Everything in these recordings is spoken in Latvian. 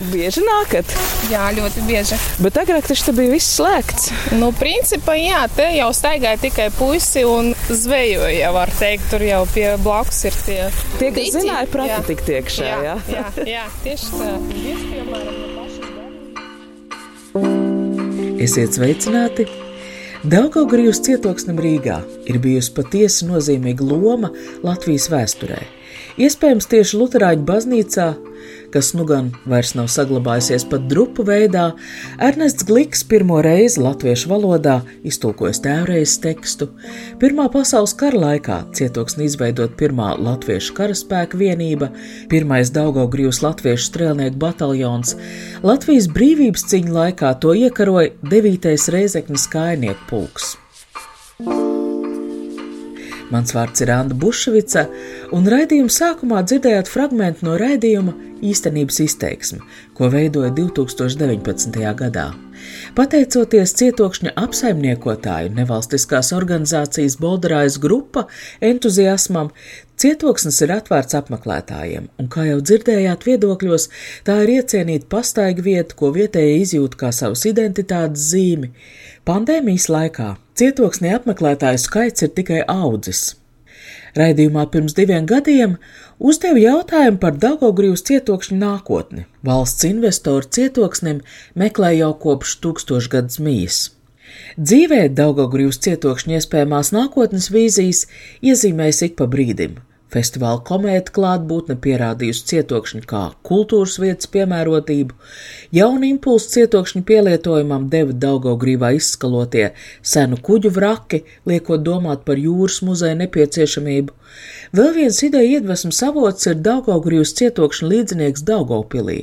Bieži nākat, Jā, ļoti bieži. bet agrāk tas bija viss slēgts. Nu, principā, jā, te jau staigāja tikai puisi un zvejoja, var teikt, tur jau pie blakus ir tie. Tie, kas zināja, prati Jā. tikt iekšā. Jā, Jā. jā, jā, tieši tā. Diez, piemēram, no pašas zemes. Esiet sveicināti! Daugaugrijas cietoksnim Rīgā ir bijusi patiesi nozīmīga loma Latvijas vēsturē. Iespējams, tieši Lutāņu baznīcā, kas nu gan vairs nav saglabājusies pat drupu veidā, Ernests Gliks pirmo reizi latviešu valodā iztulkojas tēvreizes tekstu. Pirmā pasaules kara laikā cietoksni izveidot pirmā latviešu karaspēka vienība, pirmais Daugaugrijas latviešu strēlnieku bataljons, Latvijas brīvības cīņu laikā to iekaroja 9. reizeknas kainieku pulks. Mans vārds ir Anna Bušvica, un raidījuma sākumā dzirdējāt fragment no raidījuma īstenības izteiksme, ko veidoja 2019. gadā. Pateicoties cietokšņa apsaimniekotāju nevalstiskās organizācijas Bolderājas grupa entuziasmam, cietoksnis ir atvērts apmeklētājiem, un, kā jau dzirdējāt viedokļos, tā ir iecienīta pastaiga vieta, ko vietējie izjūt kā savas identitātes zīmi. Pandēmijas laikā cietoksnī apmeklētāju skaits ir tikai audzis. Raidījumā pirms diviem gadiem uzdeva jautājumu par Daugaugrības cietokšņa nākotni. Valsts investoru cietoksnim meklē jau kopš tūkstošgadus mijas. Dzīvē Daugaugrības cietokšņa iespējamās nākotnes vīzijas iezīmēs ik pa brīdim. Festivāla komēta klātbūtne pierādījusi cietokšņu kā kultūras vietas piemērotību, jaunu impulsu cietokšņu pielietojumam deva Daugaugrīvā izskalotie senu kuģu vraki, liekot domāt par jūras muzeja nepieciešamību. Vēl viens ideja iedvesmas avots ir Daugaugrīvas cietokšņa līdzinieks Daugaupilī,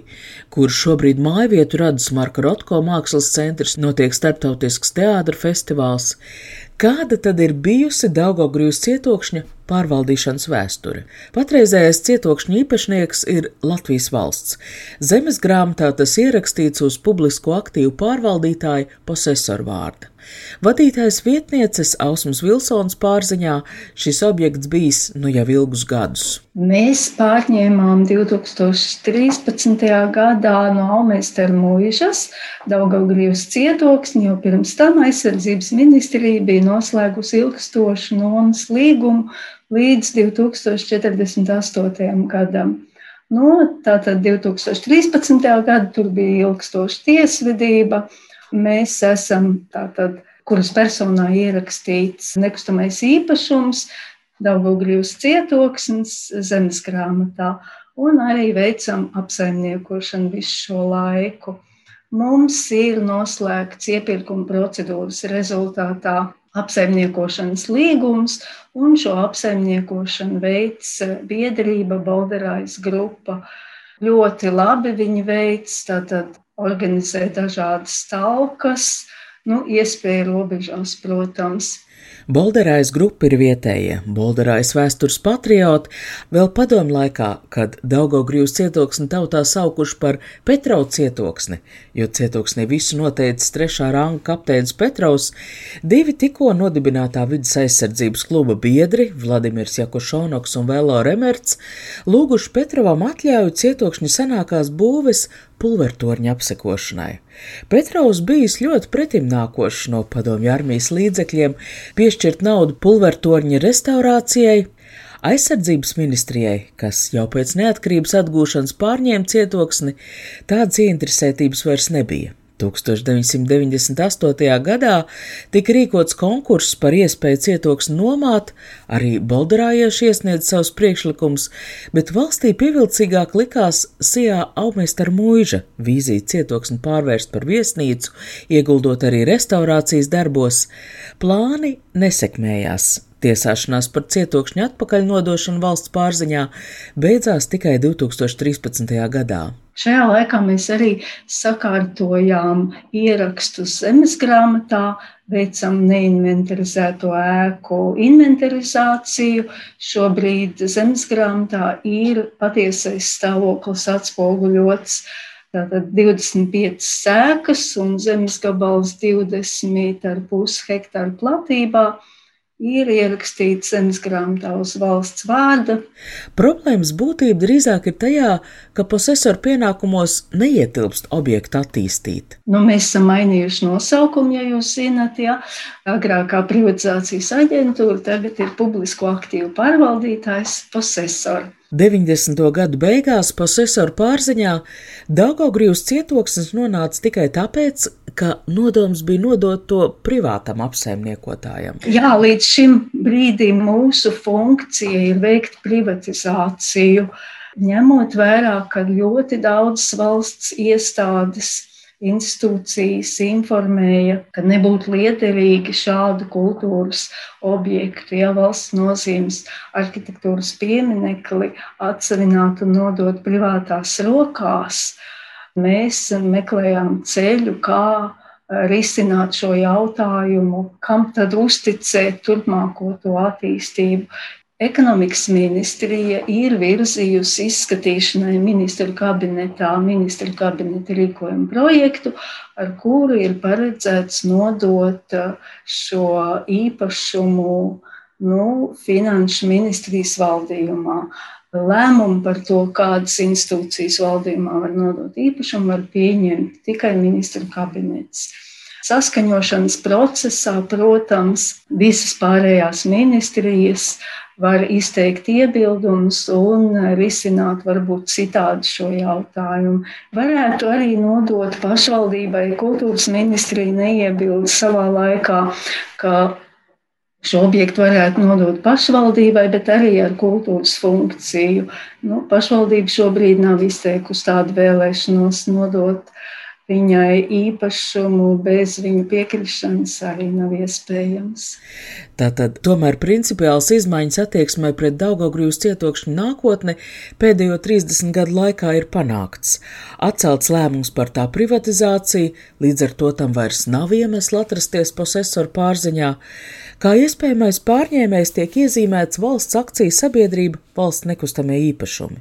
kur šobrīd mājvietu rada Marka Rotko mākslas centrs, notiek starptautisks teātra festivāls. Kāda tad ir bijusi Daugaugrības cietokšņa pārvaldīšanas vēsture? Patreizējais cietokšņa īpašnieks ir Latvijas valsts. Zemes grāmatā tas ierakstīts uz publisko aktīvu pārvaldītāju posesoru vārda. Vadītājs vietnieces Ausmas Vilsons pārziņā šis objekts bijis nu jau ilgus gadus. Mēs pārņēmām 2013. gadā no Almēstera mūžas Daugaugrības cietoksni, jo pirms tam aizsardzības ministrija bija noslēgusi ilgstošu nomas līgumu līdz 2048. gadam. No, tātad 2013. gada tur bija ilgstoša tiesvedība. Mēs esam tātad, kuras personā ierakstīts nekustamais īpašums, Daugaugrības cietoksnis zemes grāmatā, un arī veicam apsaimniekošanu visu šo laiku. Mums ir noslēgts iepirkuma procedūras rezultātā apsaimniekošanas līgums, un šo apsaimniekošanu veids biedrība Balderājas grupa. Ļoti labi viņi veids, tātad organizē dažādas talkas, nu, iespēja robežās, protams. Bolderājas grupa ir vietējie, Bolderājas vēstures patrioti, vēl padomu laikā, kad Daugaugrības cietoksni tautā saukuši par Petrau cietoksni, jo cietoksnī visu noteicis trešā ranga kapteinis Petrovs, divi tikko nodibinātā vidas aizsardzības kluba biedri, Vladimirs Jakošonoks un Vēlo Remerts, lūguši Petrovam atļauju cietokšņa senākās būves pulvertorņa apsekošanai. Petrovs bijis ļoti pretimnākošs no padomju armijas līdzekļiem piešķirt naudu pulvertorņa restaurācijai, aizsardzības ministrijai, kas jau pēc neatkarības atgūšanas pārņēma cietoksni, tādas ieinteresētības vairs nebija. 1998. gadā tika rīkots konkurss par iespēju cietoksni nomāt, arī Bolderājieši iesniedz savus priekšlikumus, bet valstī pievilcīgāk likās Sijā Aumēstar mūža vīzija cietoksni pārvērst par viesnīcu, ieguldot arī restaurācijas darbos. Plāni nesekmējās. Tiesāšanās par cietokšņa atpakaļ nodošanu valsts pārziņā beidzās tikai 2013. gadā. Šajā laikā mēs arī sakārtojām ierakstus zemes grāmatā, veicam neinventarizēto ēku inventarizāciju. Šobrīd zemes grāmatā ir patiesais stāvoklis atspoguļots. Tātad 25 sēkas un zemes gabals 20,5 hektāru platībā ir ierakstīts zemes grāmatā uz valsts vārda. Problēmas būtība drīzāk ir tajā, ka posesoru pienākumos neietilpst objektu attīstīt. Nu, mēs esam mainījuši nosaukumu, ja jūs zinat, ja agrākā privatizācijas aģentūra tagad ir publisko aktīvu pārvaldītājs posesori. 90. gadu beigās posesoru pārziņā Daugaugrības cietoksnis nonāca tikai tāpēc, ka nodoms bija nodot to privātam apsaimniekotājam. Jā, līdz šim brīdim mūsu funkcija ir veikt privatizāciju, ņemot vērā, ka ļoti daudzas valsts iestādes institūcijas informēja, ka nebūtu liederīgi šādu kultūras objektu, ja valsts nozīmes arhitektūras pieminekli atsevināt un nodot privātās rokās. Mēs meklējām ceļu, kā risināt šo jautājumu, kam tad uzticēt turpmāko to attīstību. Ekonomikas ministrija ir virzījusi izskatīšanai ministru kabinetā ministru kabineta rīkojumu projektu, ar kuru ir paredzēts nodot uh, šo īpašumu nu, finanšu ministrijas valdījumā. Lēmumu par to, kādas institūcijas valdījumā var nodot īpašumu, var pieņemt tikai ministru kabinets. Saskaņošanas procesā, protams, visas pārējās ministrijas var izteikt iebildumus un risināt varbūt citādi šo jautājumu. Varētu arī nodot pašvaldībai, kultūras ministrija neiebilda savā laikā, ka šo objektu varētu nodot pašvaldībai, bet arī ar kultūras funkciju. Nu, pašvaldība šobrīd nav izteikusi tādu vēlēšanos nodot viņai īpašumu bez viņa piekrišanas arī nav iespējams. Tātad, tomēr principiāls izmaiņas attieksmē pret Daugaugrības cietokšņu nākotni pēdējo 30 gadu laikā ir panākts. Atcelts lēmums par tā privatizāciju, līdz ar to tam vairs nav iemesla atrasties posesoru pārziņā. Kā iespējamais pārņēmējs tiek iezīmēts valsts akciju sabiedrība valsts nekustamie īpašumi.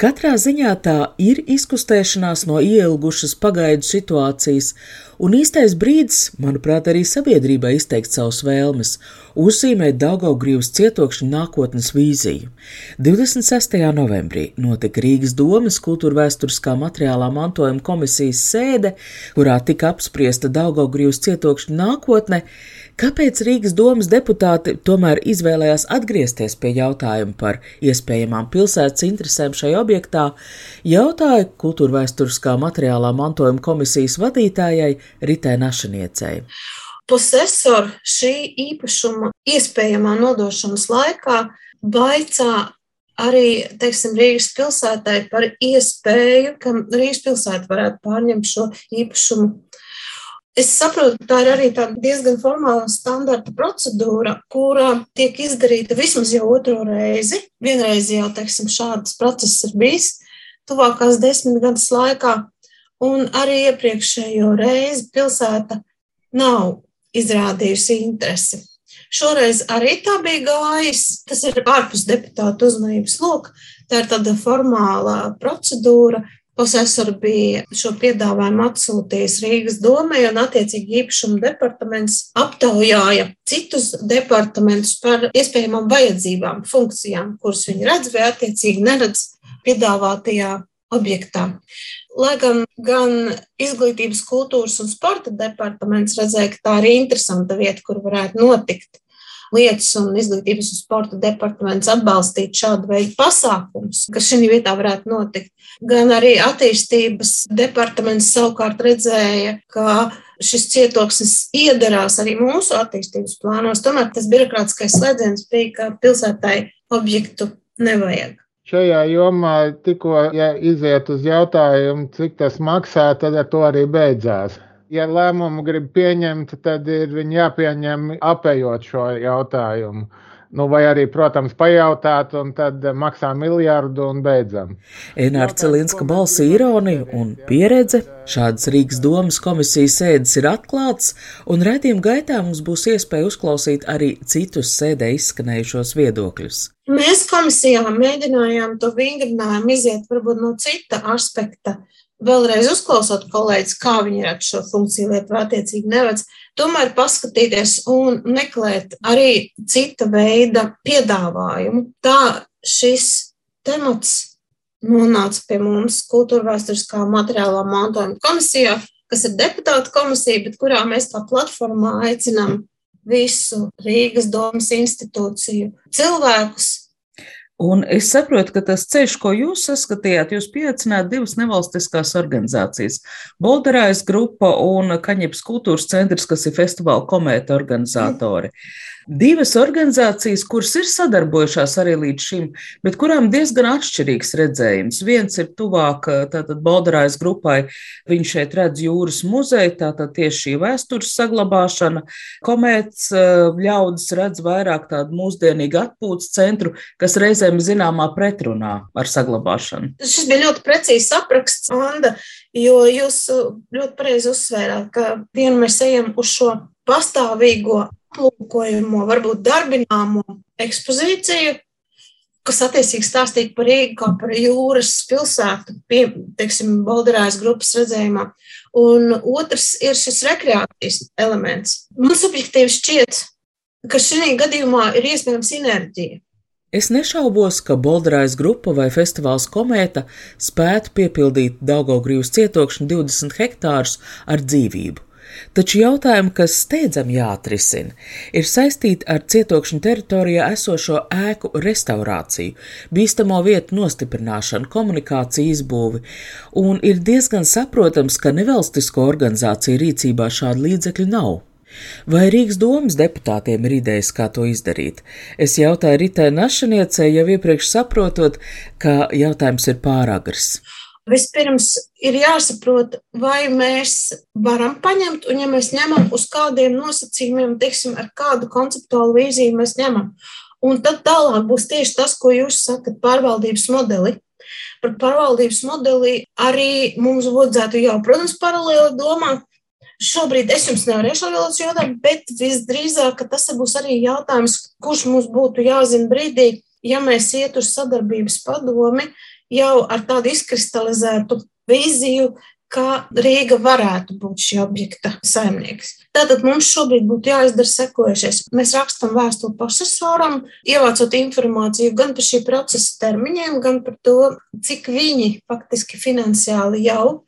Katrā ziņā tā ir izkustēšanās no ielgušas pagaidu situācijas, un īstais brīdis, manuprāt, arī sabiedrībai izteikt savus vēlmes, uzzīmēt Daugaugrības cietokšņa nākotnes vīziju. 26. novembrī notika Rīgas domas kultūra vēsturiskā materiālā mantojuma komisijas sēde, kurā tika apspriesta Daugaugrības cietokšņa nākotne, Kāpēc Rīgas domas deputāti tomēr izvēlējās atgriezties pie jautājuma par iespējamām pilsētas interesēm šajā objektā, jautāja kultūrvēsturiskā materiālā mantojuma komisijas vadītājai Ritai Našaniecei. Posesoru šī īpašuma iespējamā nodošanas laikā baicā arī teiksim, Rīgas pilsētai par iespēju, ka Rīgas pilsēta varētu pārņemt šo īpašumu Es saprotu, tā ir arī diezgan formāla standarta procedūra, kura tiek izdarīta vismaz jau otro reizi. Vienreiz jau teiksim, šāds process ir bijis tuvākās desmit gadus laikā, un arī iepriekšējo reizi pilsēta nav izrādījusi interesi. Šoreiz arī tā bija gājis. Tas ir ārpus deputātu uzmanības loka. Tā ir tāda formāla procedūra, Posesori bija šo piedāvājumu atsūtījis Rīgas domai, un attiecīgi īpašuma departaments aptaujāja citus departamentus par iespējamām vajadzībām, funkcijām, kuras viņi redz vai attiecīgi neredz piedāvātajā objektā. Lai gan, gan izglītības, kultūras un sporta departaments redzēja, ka tā ir interesanta vieta, kur varētu notikt lietas un izglītības un sporta departaments atbalstīt šādu veidu pasākumus, kas šī vietā varētu notikt. Gan arī attīstības departaments savukārt redzēja, ka šis cietoksnis iedarās arī mūsu attīstības plānos. Tomēr tas birokrātiskais slēdziens bija, ka pilsētai objektu nevajag. Šajā jomā tikko ja iziet uz jautājumu, cik tas maksā, tad ar to arī beidzās ja lēmumu grib pieņemt, tad ir viņi jāpieņem apējot šo jautājumu. Nu, vai arī, protams, pajautāt, un tad maksā miljardu un beidzam. Enāra Celinska balsi ironija un pieredze. Šādas Rīgas domas komisijas sēdes ir atklāts, un redzījuma gaitā mums būs iespēja uzklausīt arī citus sēdē izskanējušos viedokļus. Mēs komisijā mēģinājām to vingrinājumu iziet varbūt no cita aspekta vēlreiz uzklausot kolēģis, kā viņi redz šo funkciju vai attiecīgi neredz, tomēr paskatīties un meklēt arī cita veida piedāvājumu. Tā šis temats nonāca pie mums kultūra vēsturiskā materiālā mantojuma komisijā, kas ir deputāta komisija, bet kurā mēs kā platformā aicinām visu Rīgas domas institūciju cilvēkus Un es saprotu, ka tas ceļš, ko jūs saskatījāt, jūs pieaicināt divas nevalstiskās organizācijas - Bolderājas grupa un Kaņepes kultūras centrs, kas ir festivāla komēta organizatori. Divas organizācijas, kuras ir sadarbojušās arī līdz šim, bet kurām diezgan atšķirīgs redzējums. Viens ir tuvāk tātad Baldarājas grupai, viņš šeit redz jūras muzeju, tātad tieši šī vēstures saglabāšana. Komēts ļaudis redz vairāk tādu mūsdienīgu atpūtas centru, kas reizēm zināmā pretrunā ar saglabāšanu. Šis bija ļoti precīzs apraksts, Anda, jo jūs ļoti pareizi uzsvērāt, ka vienu mēs ejam uz šo pastāvīgo aplūkojamo, varbūt darbināmo ekspozīciju, kas attiecīgi stāstīja par Rīgu kā par jūras pilsētu, pie, teiksim, Balderājas grupas redzējumā. Un otrs ir šis rekreācijas elements. Man subjektīvi šķiet, ka šī gadījumā ir iespējama sinerģija. Es nešaubos, ka Bolderājas grupa vai festivāls komēta spētu piepildīt Daugaugrības cietokšņu 20 hektārus ar dzīvību. Taču jautājumi, kas steidzam jāatrisina, ir saistīti ar cietokšņa teritorijā esošo ēku restaurāciju, bīstamo vietu nostiprināšanu, komunikāciju izbūvi, un ir diezgan saprotams, ka nevalstisko organizāciju rīcībā šādu līdzekļu nav. Vai Rīgas domas deputātiem ir idejas, kā to izdarīt? Es jautāju Ritai Našaniecei, jau iepriekš saprotot, ka jautājums ir pāragrs. Vispirms ir jāsaprot, vai mēs varam paņemt, un ja mēs ņemam uz kādiem nosacījumiem, teiksim, ar kādu konceptuālu vīziju mēs ņemam. Un tad tālāk būs tieši tas, ko jūs sakat, pārvaldības modeli. Par pārvaldības modeli arī mums vajadzētu jau, protams, paralēli domāt. Šobrīd es jums nevarēšu atbildēt šo jautājumu, bet visdrīzāk tas būs arī jautājums, kurš mums būtu jāzina brīdī, ja mēs iet uz sadarbības padomi, jau ar tādu izkristalizētu vīziju, kā Rīga varētu būt šī objekta saimnieks. Tātad mums šobrīd būtu jāizdara sekojušies. Mēs rakstām vēstuli procesoram, ievācot informāciju gan par šī procesa termiņiem, gan par to, cik viņi faktiski finansiāli jau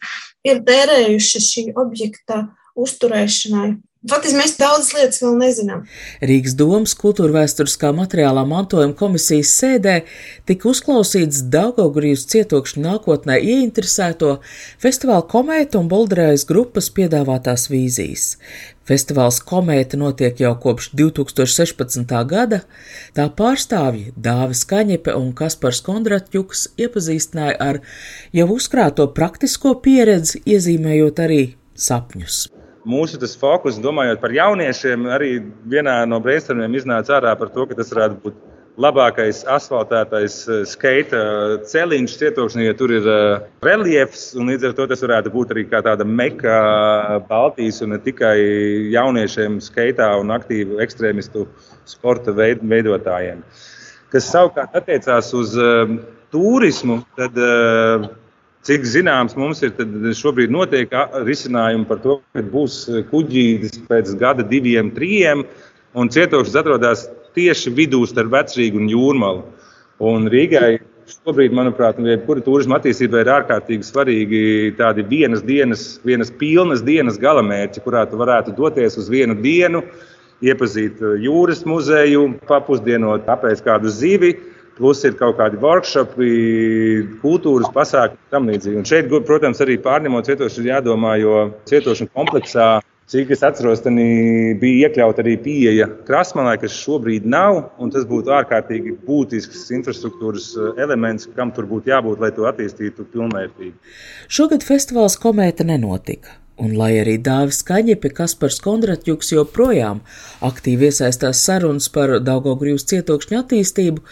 ir tērējuši šī objekta uzturēšanai Faktiski mēs daudzas lietas vēl nezinām. Rīgas domas kultūra vēsturiskā materiālā mantojuma komisijas sēdē tika uzklausīts Daugaugrijas cietokšņa nākotnē ieinteresēto festivāla komēta un Bolderējas grupas piedāvātās vīzijas. Festivāls komēta notiek jau kopš 2016. gada. Tā pārstāvji Dāvis Kaņepe un Kaspars Kondratjuks iepazīstināja ar jau uzkrāto praktisko pieredzi, iezīmējot arī sapņus mūsu fokus, domājot par jauniešiem, arī vienā no brainstormiem iznāca ārā par to, ka tas varētu būt labākais asfaltētais eh, skaita celiņš cietoksnī, jo tur ir eh, reliefs. Līdz ar to tas varētu būt arī tāda meka Baltijas un ne tikai jauniešiem skaitā un aktīvu ekstrēmistu sporta veidotājiem. Kas savukārt attiecās uz turismu, tad Cik zināms, mums ir šobrīd notiek risinājumi par to, ka būs kuģītis pēc gada, diviem, trim, un cietokšs atrodas tieši vidū starp vecrīgu un jūrmalu. Un Rīgai šobrīd, manuprāt, jebkura turisma attīstība ir ārkārtīgi svarīgi tādi vienas dienas, vienas pilnas dienas galamērķi, kurā tu varētu doties uz vienu dienu, iepazīt jūras muzeju, papusdienot, apēst kādu zivi plus ir kaut kādi workshopi, kultūras pasākumi un tam līdzīgi. Un šeit, protams, arī pārņemot cietošanu, ir jādomā, jo cietošana kompleksā, cik es atceros, bija iekļauta arī pieeja krasmalai, kas šobrīd nav. Tas būtu ārkārtīgi būtisks infrastruktūras eh, elements, kam tur būtu jābūt, lai to attīstītu pilnvērtīgi. Šogad festivāls komēta nenotika Un lai arī Dāvis Kaņepe, Kaspars Kondratjuks joprojām aktīvi iesaistās sarunas par Daugaugrības cietokšņu attīstību,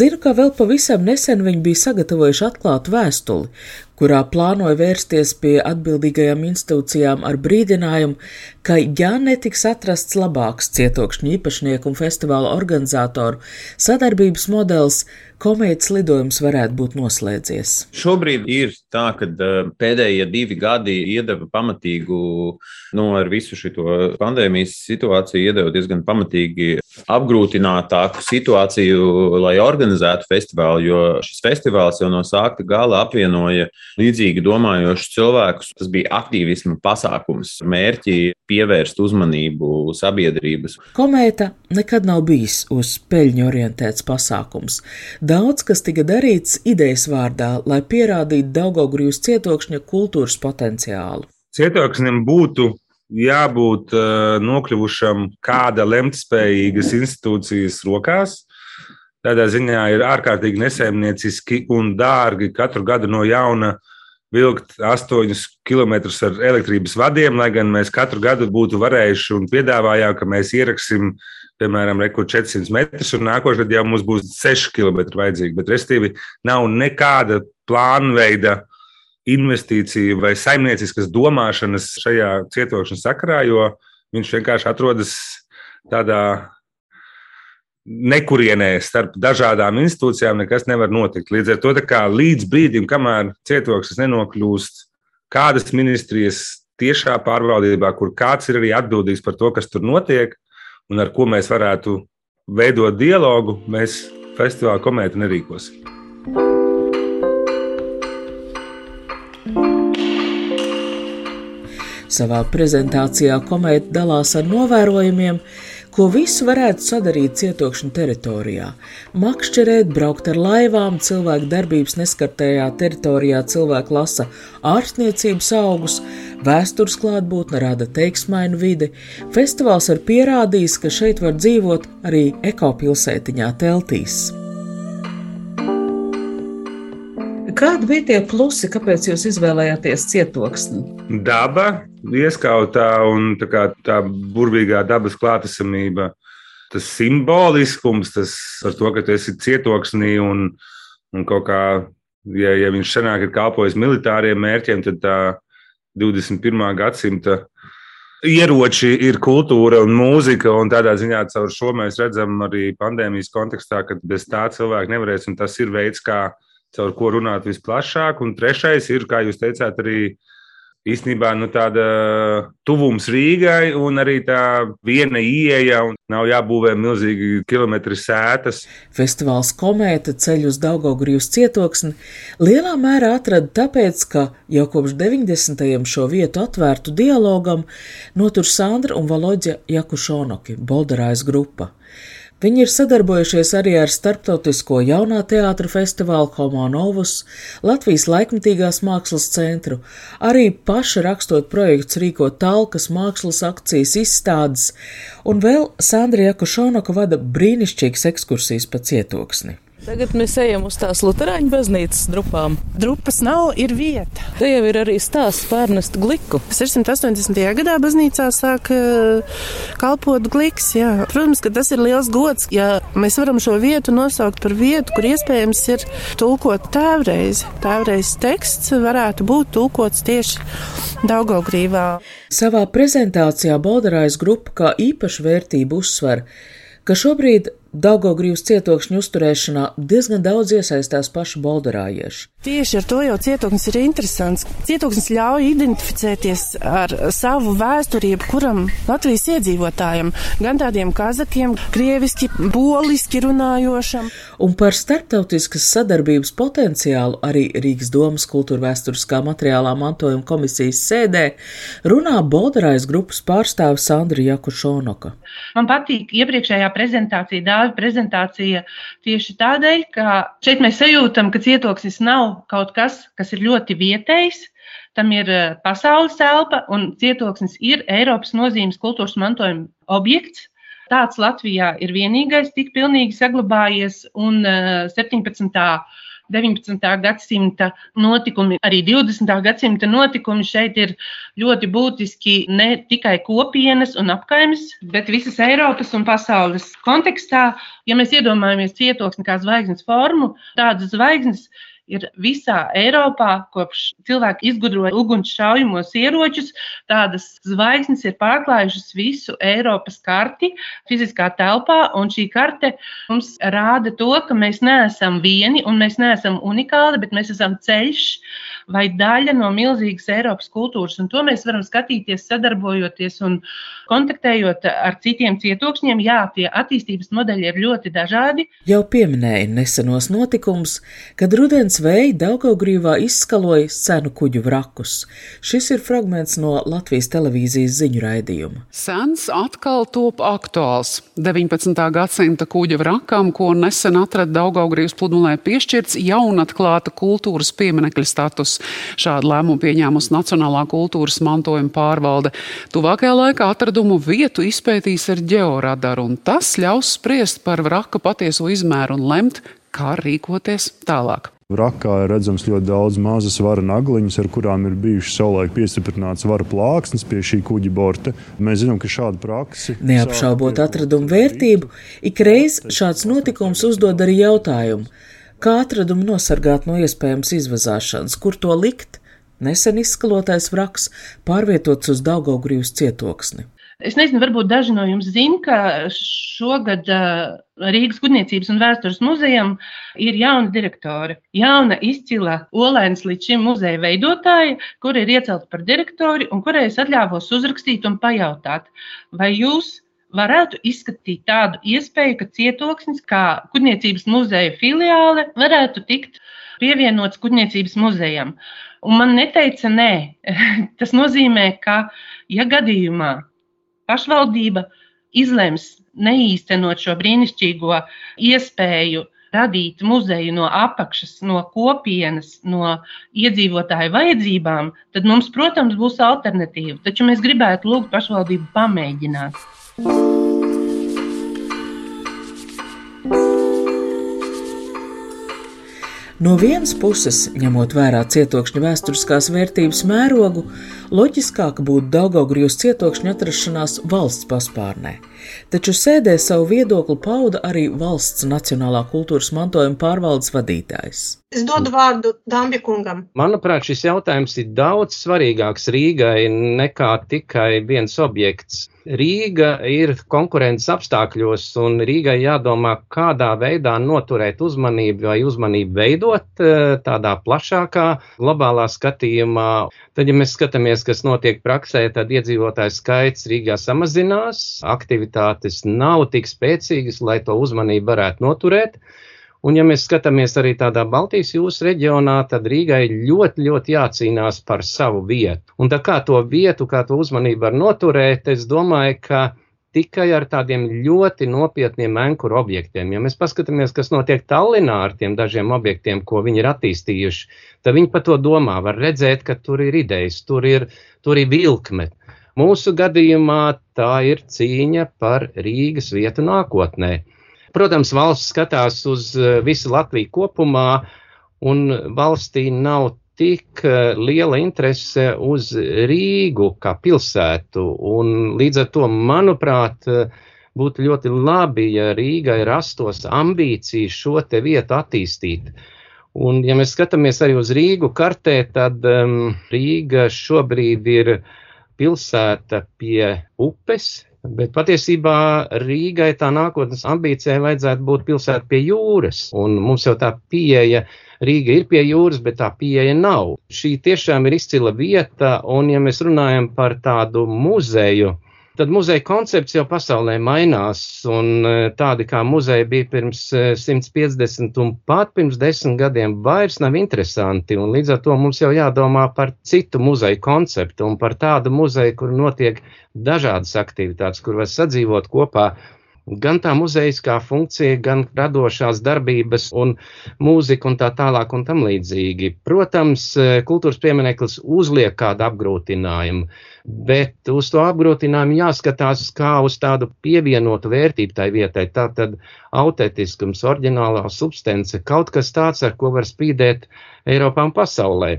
zinu, ka vēl pavisam nesen viņi bija sagatavojuši atklātu vēstuli, kurā plānoja vērsties pie atbildīgajām institūcijām ar brīdinājumu, ka, ja netiks atrasts labāks cietokšņu īpašnieku un festivāla organizatoru sadarbības modelis, komētas lidojums varētu būt noslēdzies. Šobrīd ir tā, ka eh, pēdējie divi gadi iedeva pamatīgu, nu, ar visu šo pandēmijas situāciju, iedeva diezgan pamatīgi apgrūtinātāku situāciju, lai organizētu festivālu, jo šis festivāls jau no sākta gala apvienoja līdzīgi domājošus cilvēkus. Tas bija aktīvisma pasākums, mērķi pievērst uzmanību sabiedrības. Komēta nekad nav bijis uz peļņu orientēts pasākums. Daudz kas tika darīts idejas vārdā, lai pierādītu Daugaugrijas cietokšņa kultūras potenciālu. Cietoksnim būtu jābūt uh, nokļuvušam kāda lemtspējīgas institūcijas rokās. Tādā ziņā ir ārkārtīgi nesaimnieciski un dārgi katru gadu no jauna vilkt astoņus kilometrus ar elektrības vadiem, lai gan mēs katru gadu būtu varējuši un piedāvājām, ka mēs ieraksim piemēram, rekur 400 metrus, un nākošais gads jau mums būs 6 km vajadzīgi. Bet, restīvi, nav nekāda plānveida investīcija vai saimnieciskas domāšanas šajā cietokšanas sakarā, jo viņš vienkārši atrodas tādā nekurienē starp dažādām institūcijām, nekas nevar notikt. Līdz ar to, līdz brīdim, kamēr cietoksnis nenokļūst kādas ministrijas tiešā pārvaldībā, kur kāds ir arī atbildīgs par to, kas tur notiek, un ar ko mēs varētu veidot dialogu, mēs festivāla komēti nerīkosim. Savā prezentācijā komēta dalās ar novērojumiem, ko visu varētu sadarīt cietokšņa teritorijā. Makšķerēt, braukt ar laivām, cilvēku darbības neskartajā teritorijā cilvēku lasa ārstniecības augus, vēstures klātbūtne rada teiksmainu vidi. Festivāls ir pierādījis, ka šeit var dzīvot arī ekopilsētiņā teltīs. Kādi bija tie plusi, kāpēc jūs izvēlējāties cietoksni? Daba, ieskautā un tā, kā, tā burvīgā dabas klātesamība, tas simboliskums, tas ar to, ka tu esi cietoksnī un, un kaut kā, ja, ja viņš senāk ir kalpojis militāriem mērķiem, tad tā 21. gadsimta ieroči ir kultūra un mūzika, un tādā ziņā caur šo mēs redzam arī pandēmijas kontekstā, ka bez tā cilvēka nevarēs, tas ir veids, kā caur ko runāt visplašāk. Un trešais ir, kā jūs teicāt, arī īstenībā nu, tāda tuvums Rīgai un arī tā viena ieeja, un nav jābūvē milzīgi kilometri sētas. Festivāls Komēta ceļ uz Daugaugrijas cietoksni lielā mērā atrada tāpēc, ka jau kopš 90. šo vietu atvērtu dialogam notur Sandra un Valoģa Jakušonoki, Bolderājas grupa. Viņi ir sadarbojušies arī ar starptautisko jaunā teātra festivālu Homonovus, Latvijas laikmatīgās mākslas centru, arī paši rakstot projekts rīkot talkas, mākslas akcijas, izstādes, un vēl Sandra Jakušonaka vada brīnišķīgas ekskursijas pa cietoksni. Tagad mēs ejam uz tās Lutāņu baznīcas drupām. Drupas nav, ir vieta. Te jau ir arī stāsts pārnest gliku. 680. gadā baznīcā sāk uh, kalpot gliks. Jā. Protams, ka tas ir liels gods, ja mēs varam šo vietu nosaukt par vietu, kur iespējams ir tulkot tēvreiz. Tēvreiz teksts varētu būt tulkots tieši Daugaugrīvā. Savā prezentācijā Bolderājas grupa kā īpašu vērtību uzsver, ka šobrīd Daugaugrības cietokšņu uzturēšanā diezgan daudz iesaistās paši bolderājieši. Tieši ar to jau cietoksnis ir interesants. Cietoksnis ļauj identificēties ar savu vēsturību, kuram Latvijas iedzīvotājiem, gan tādiem kazakiem, krieviski, poliski runājošam. Un par starptautiskas sadarbības potenciālu arī Rīgas domas kultūra vēsturiskā materiālā mantojuma komisijas sēdē runā bolderājas grupas pārstāve Sandra Jakušonoka. Man patīk iepriekšējā prezentācija, dāvi prezentācija tieši tādēļ, ka šeit mēs sajūtam, ka cietoksnis nav kaut kas, kas ir ļoti vietējs. Tam ir eh, pasaules telpa, un cietoksnis ir Eiropas nozīmes kultūras mantojuma objekts. Tāds Latvijā ir vienīgais, tik pilnīgi saglabājies, un 17. Eh, 19. gadsimta notikumi, arī 20. gadsimta notikumi šeit ir ļoti būtiski ne tikai kopienas un apkaimes, bet visas Eiropas un pasaules kontekstā. Ja mēs iedomājamies cietoksni kā zvaigznes formu, tādas zvaigznes ir visā Eiropā, kopš cilvēki izgudroja ugunsšaujamos ieročus, tādas zvaigznes ir pārklājušas visu Eiropas karti fiziskā telpā, un šī karte mums rāda to, ka mēs neesam vieni un mēs neesam unikāli, bet mēs esam ceļš vai daļa no milzīgas Eiropas kultūras, un to mēs varam skatīties sadarbojoties un kontaktējot ar citiem cietokšņiem. Jā, tie attīstības modeļi ir ļoti dažādi. Jau pieminēja nesenos notikumus, kad rudens vēji Daugaugrīvā izskaloja senu kuģu vrakus. Šis ir fragments no Latvijas televīzijas ziņu raidījuma. Sens atkal top aktuāls. 19. gadsimta kuģa vrakam, ko nesen atrada Daugaugrības pludmalē, piešķirts jaunatklāta kultūras pieminekļa status. Šādu lēmumu pieņēmusi Nacionālā kultūras mantojuma pārvalde. Tuvākajā laikā atradumu vietu izpētīs ar ģeoradaru, un tas ļaus spriest par vraka patieso izmēru un lemt, kā rīkoties tālāk. Vrakā ir redzams ļoti daudz mazas svara nagliņas, ar kurām ir bijušas savulaik piestiprināts svara plāksnes pie šī kuģa borta. Mēs zinām, ka šāda praksa. Neapšaubot atradumu vērtību, ikreiz šāds notikums uzdod arī jautājumu, kā atradumu nosargāt no iespējamas izvazāšanas, kur to likt. Nesen izskalotais vraks pārvietots uz Daugaugrības cietoksni. Es nezinu, varbūt daži no jums zina, ka šogad Rīgas Gudniecības un vēstures muzejam ir jauna direktore. Jauna, izcila, olēnas līdz šim muzeja veidotāja, kur ir iecelta par direktori un kurai es atļāvos uzrakstīt un pajautāt, vai jūs varētu izskatīt tādu iespēju, ka cietoksnis, kā Kuģniecības muzeja filiāle, varētu tikt pievienots Kuģniecības muzejam. Un man neteica nē. Tas nozīmē, ka, ja gadījumā pašvaldība izlems neīstenot šo brīnišķīgo iespēju radīt muzeju no apakšas, no kopienas, no iedzīvotāju vajadzībām, tad mums, protams, būs alternatīva. Taču mēs gribētu lūgt pašvaldību pamēģināt. No vienas puses, ņemot vērā cietokšņa vēsturiskās vērtības mērogu, loģiskāk būtu Daugaugrijas cietokšņa atrašanās valsts paspārnē. Taču sēdē savu viedokli pauda arī valsts Nacionālā kultūras mantojuma pārvaldes vadītājs. Es dodu vārdu Dambikungam. Manuprāt, šis jautājums ir daudz svarīgāks Rīgai nekā tikai viens objekts. Rīga ir konkurences apstākļos, un Rīgai jādomā, kādā veidā noturēt uzmanību vai uzmanību veidot eh, tādā plašākā globālā skatījumā. Tad, ja mēs skatāmies, kas notiek praksē, tad iedzīvotāju skaits Rīgā samazinās, aktivitātes nav tik spēcīgas, lai to uzmanību varētu noturēt. Un, ja mēs skatāmies arī tādā Baltijas jūras reģionā, tad Rīgai ļoti, ļoti jācīnās par savu vietu. Un tā kā to vietu, kā to uzmanību var noturēt, es domāju, ka tikai ar tādiem ļoti nopietniem ankuru objektiem. Ja mēs paskatāmies, kas notiek Tallinā ar tiem dažiem objektiem, ko viņi ir attīstījuši, tad viņi par to domā, var redzēt, ka tur ir idejas, tur ir, tur ir vilkme. Mūsu gadījumā tā ir cīņa par Rīgas vietu nākotnē. Protams, valsts skatās uz eh, visu Latviju kopumā, un valstī nav tik eh, liela interese uz Rīgu kā pilsētu. Un līdz ar to, manuprāt, būtu ļoti labi, ja Rīgai rastos ambīcija šo te vietu attīstīt. Un, ja mēs skatāmies arī uz Rīgu kartē, tad um, Rīga šobrīd ir pilsēta pie upes, Bet patiesībā Rīgai tā nākotnes ambīcijai vajadzētu būt pilsēta pie jūras, un mums jau tā pieeja Rīga ir pie jūras, bet tā pieeja nav. Šī tiešām ir izcila vieta, un ja mēs runājam par tādu muzeju, tad muzeja koncepts jau pasaulē mainās, un e, tādi kā muzeja bija pirms 150 e, un pat pirms 10 gadiem vairs nav interesanti, un līdz ar to mums jau jādomā par citu muzeju konceptu un par tādu muzeju, kur notiek dažādas aktivitātes, kur var sadzīvot kopā gan tā muzejiskā funkcija, gan radošās darbības un mūzika un tā tālāk un tam līdzīgi. Protams, kultūras piemineklis uzliek kādu apgrūtinājumu, bet uz to apgrūtinājumu jāskatās kā uz tādu pievienotu vērtību tai vietai. Tā tad autentiskums, oriģinālā substance, kaut kas tāds, ar ko var spīdēt Eiropā un pasaulē.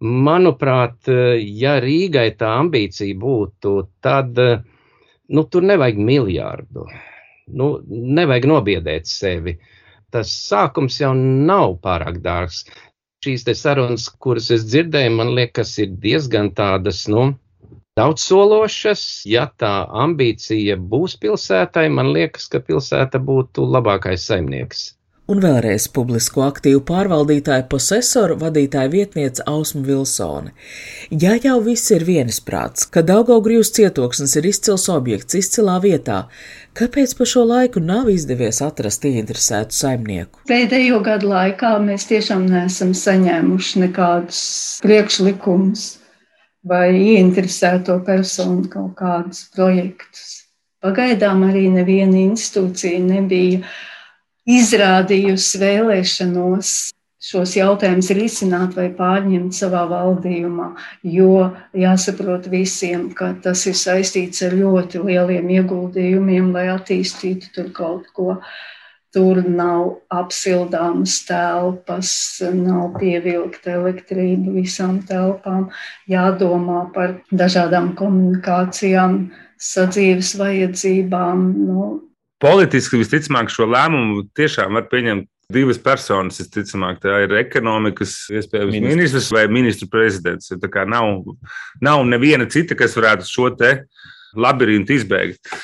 Manuprāt, ja Rīgai tā ambīcija būtu, tad nu, tur nevajag miljārdu. Nu, nevajag nobiedēt sevi. Tas sākums jau nav pārāk dārgs. Šīs sarunas, kuras es dzirdēju, man liekas, ir diezgan tādas, nu, daudzsološas. Ja tā ambīcija būs pilsētai, man liekas, ka pilsēta būtu labākais saimnieks un vēlreiz publisko aktīvu pārvaldītāja posesoru vadītāja vietniece Ausma Vilsone. Ja jau viss ir vienisprāts, ka Daugaugrījus cietoksnis ir izcils objekts izcilā vietā, kāpēc pa šo laiku nav izdevies atrast ieinteresētu saimnieku? Pēdējo gadu laikā mēs tiešām neesam saņēmuši nekādus priekšlikumus vai ieinteresēto personu kaut kādus projektus. Pagaidām arī neviena institūcija nebija izrādījusi vēlēšanos šos jautājumus risināt vai pārņemt savā valdījumā, jo jāsaprot visiem, ka tas ir saistīts ar ļoti lieliem ieguldījumiem, lai attīstītu tur kaut ko. Tur nav apsildāmas telpas, nav pievilkta elektrība visām telpām, jādomā par dažādām komunikācijām, sadzīves vajadzībām. Nu, Politiski visticamāk šo lēmumu tiešām var pieņemt divas personas. Visticamāk, tā ir ekonomikas iespējams ministrs, ministrs vai ministru prezidents. Tā kā nav, nav neviena cita, kas varētu šo te labirintu izbeigt.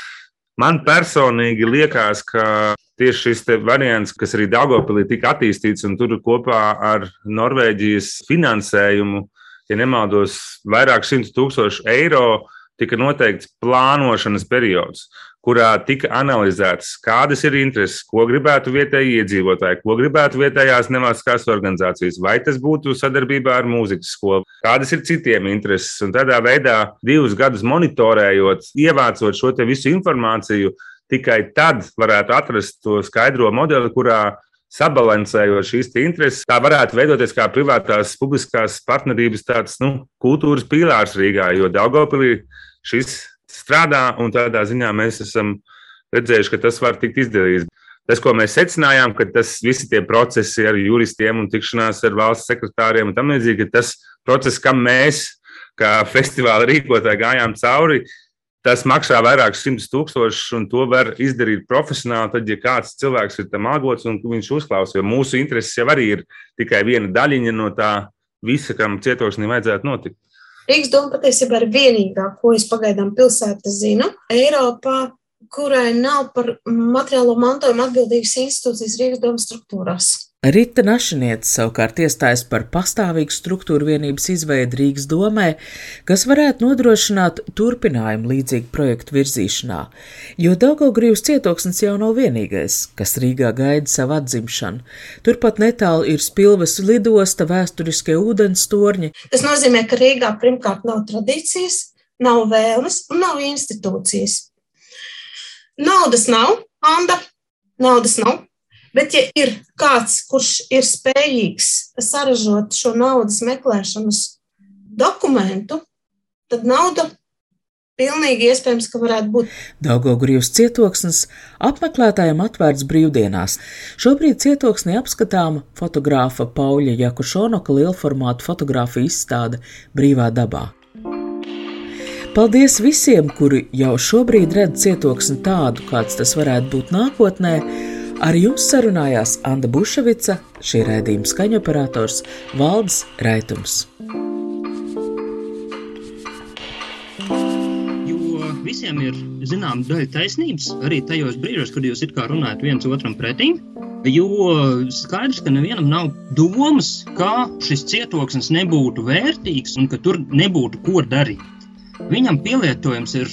Man personīgi liekas, ka tieši šis variants, kas arī Dārgopilī tika attīstīts, un tur kopā ar Norvēģijas finansējumu, ja nemaldos, vairāk simtu tūkstošu eiro, tika noteikts plānošanas periods kurā tika analizēts, kādas ir intereses, ko gribētu vietējie iedzīvotāji, ko gribētu vietējās nevalstiskās organizācijas, vai tas būtu sadarbībā ar mūzikas skolu, kādas ir citiem intereses. Un tādā veidā, divus gadus monitorējot, ievācot šo visu informāciju, tikai tad varētu atrast to skaidro modeli, kurā sabalansējot šīs intereses, tā varētu veidoties kā privātās publiskās partnerības tāds nu, kultūras pīlārs Rīgā, jo Daugopilī šis strādā, un tādā ziņā mēs esam redzējuši, ka tas var tikt izdarīts. Tas, ko mēs secinājām, ka tas visi tie procesi ar juristiem un tikšanās ar valsts sekretāriem un tam līdzīgi, ka tas process, kam mēs, kā festivāla rīkotāji, gājām cauri, tas maksā vairākus simtus tūkstošus, un to var izdarīt profesionāli. Tad, ja kāds cilvēks ir tam algots un viņš uzklausa, jo mūsu intereses jau arī ir tikai viena daļiņa no tā visa, kam cietoksnī vajadzētu notikt. Rīgas doma patiesībā ir vienīgā, ko es pagaidām pilsētā zinu, Eiropā, kurai nav par materiālo mantojumu atbildīgas institūcijas Rīgas domas struktūrās. Rita Našiniece savukārt iestājas par pastāvīgu struktūru vienības izveidu Rīgas domē, kas varētu nodrošināt turpinājumu līdzīgu projektu virzīšanā, jo Daugaugrīvas cietoksnis jau nav vienīgais, kas Rīgā gaida savu atzimšanu. Turpat netālu ir Spilves lidosta, vēsturiskie ūdens torņi. Tas nozīmē, ka Rīgā pirmkārt nav tradīcijas, nav vēlmes un nav institūcijas. Naudas nav, Anda, naudas nav. Bet, ja ir kāds, kurš ir spējīgs saražot šo naudas meklēšanas dokumentu, tad nauda pilnīgi iespējams, ka varētu būt. Daugogrīvs cietoksnis apmeklētājiem atvērts brīvdienās. Šobrīd cietoksnī apskatāma fotogrāfa Pauļa Jakušonoka lielformāta fotografija izstāde brīvā dabā. Paldies visiem, kuri jau šobrīd redz cietoksni tādu, kāds tas varētu būt nākotnē, Ar jums sarunājās Anna Buševica, šī raidījuma skaņoperators Valdis Raitums. Visiem ir zināma daļa taisnības, arī tajos brīžos, kad jūs runājat viens otram pretī. Jo skaidrs, ka nevienam nav domas, kā šis cietoksnis nebūtu vērtīgs un ka tur nebūtu ko darīt. Viņam pielietojums ir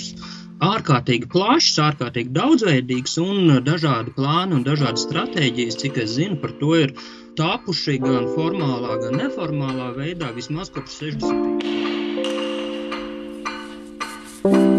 ārkārtīgi plašs, ārkārtīgi daudzveidīgs un dažādi plāni un dažādas stratēģijas, cik es zinu, par to ir tapuši gan formālā, gan neformālā veidā vismaz kopš 60.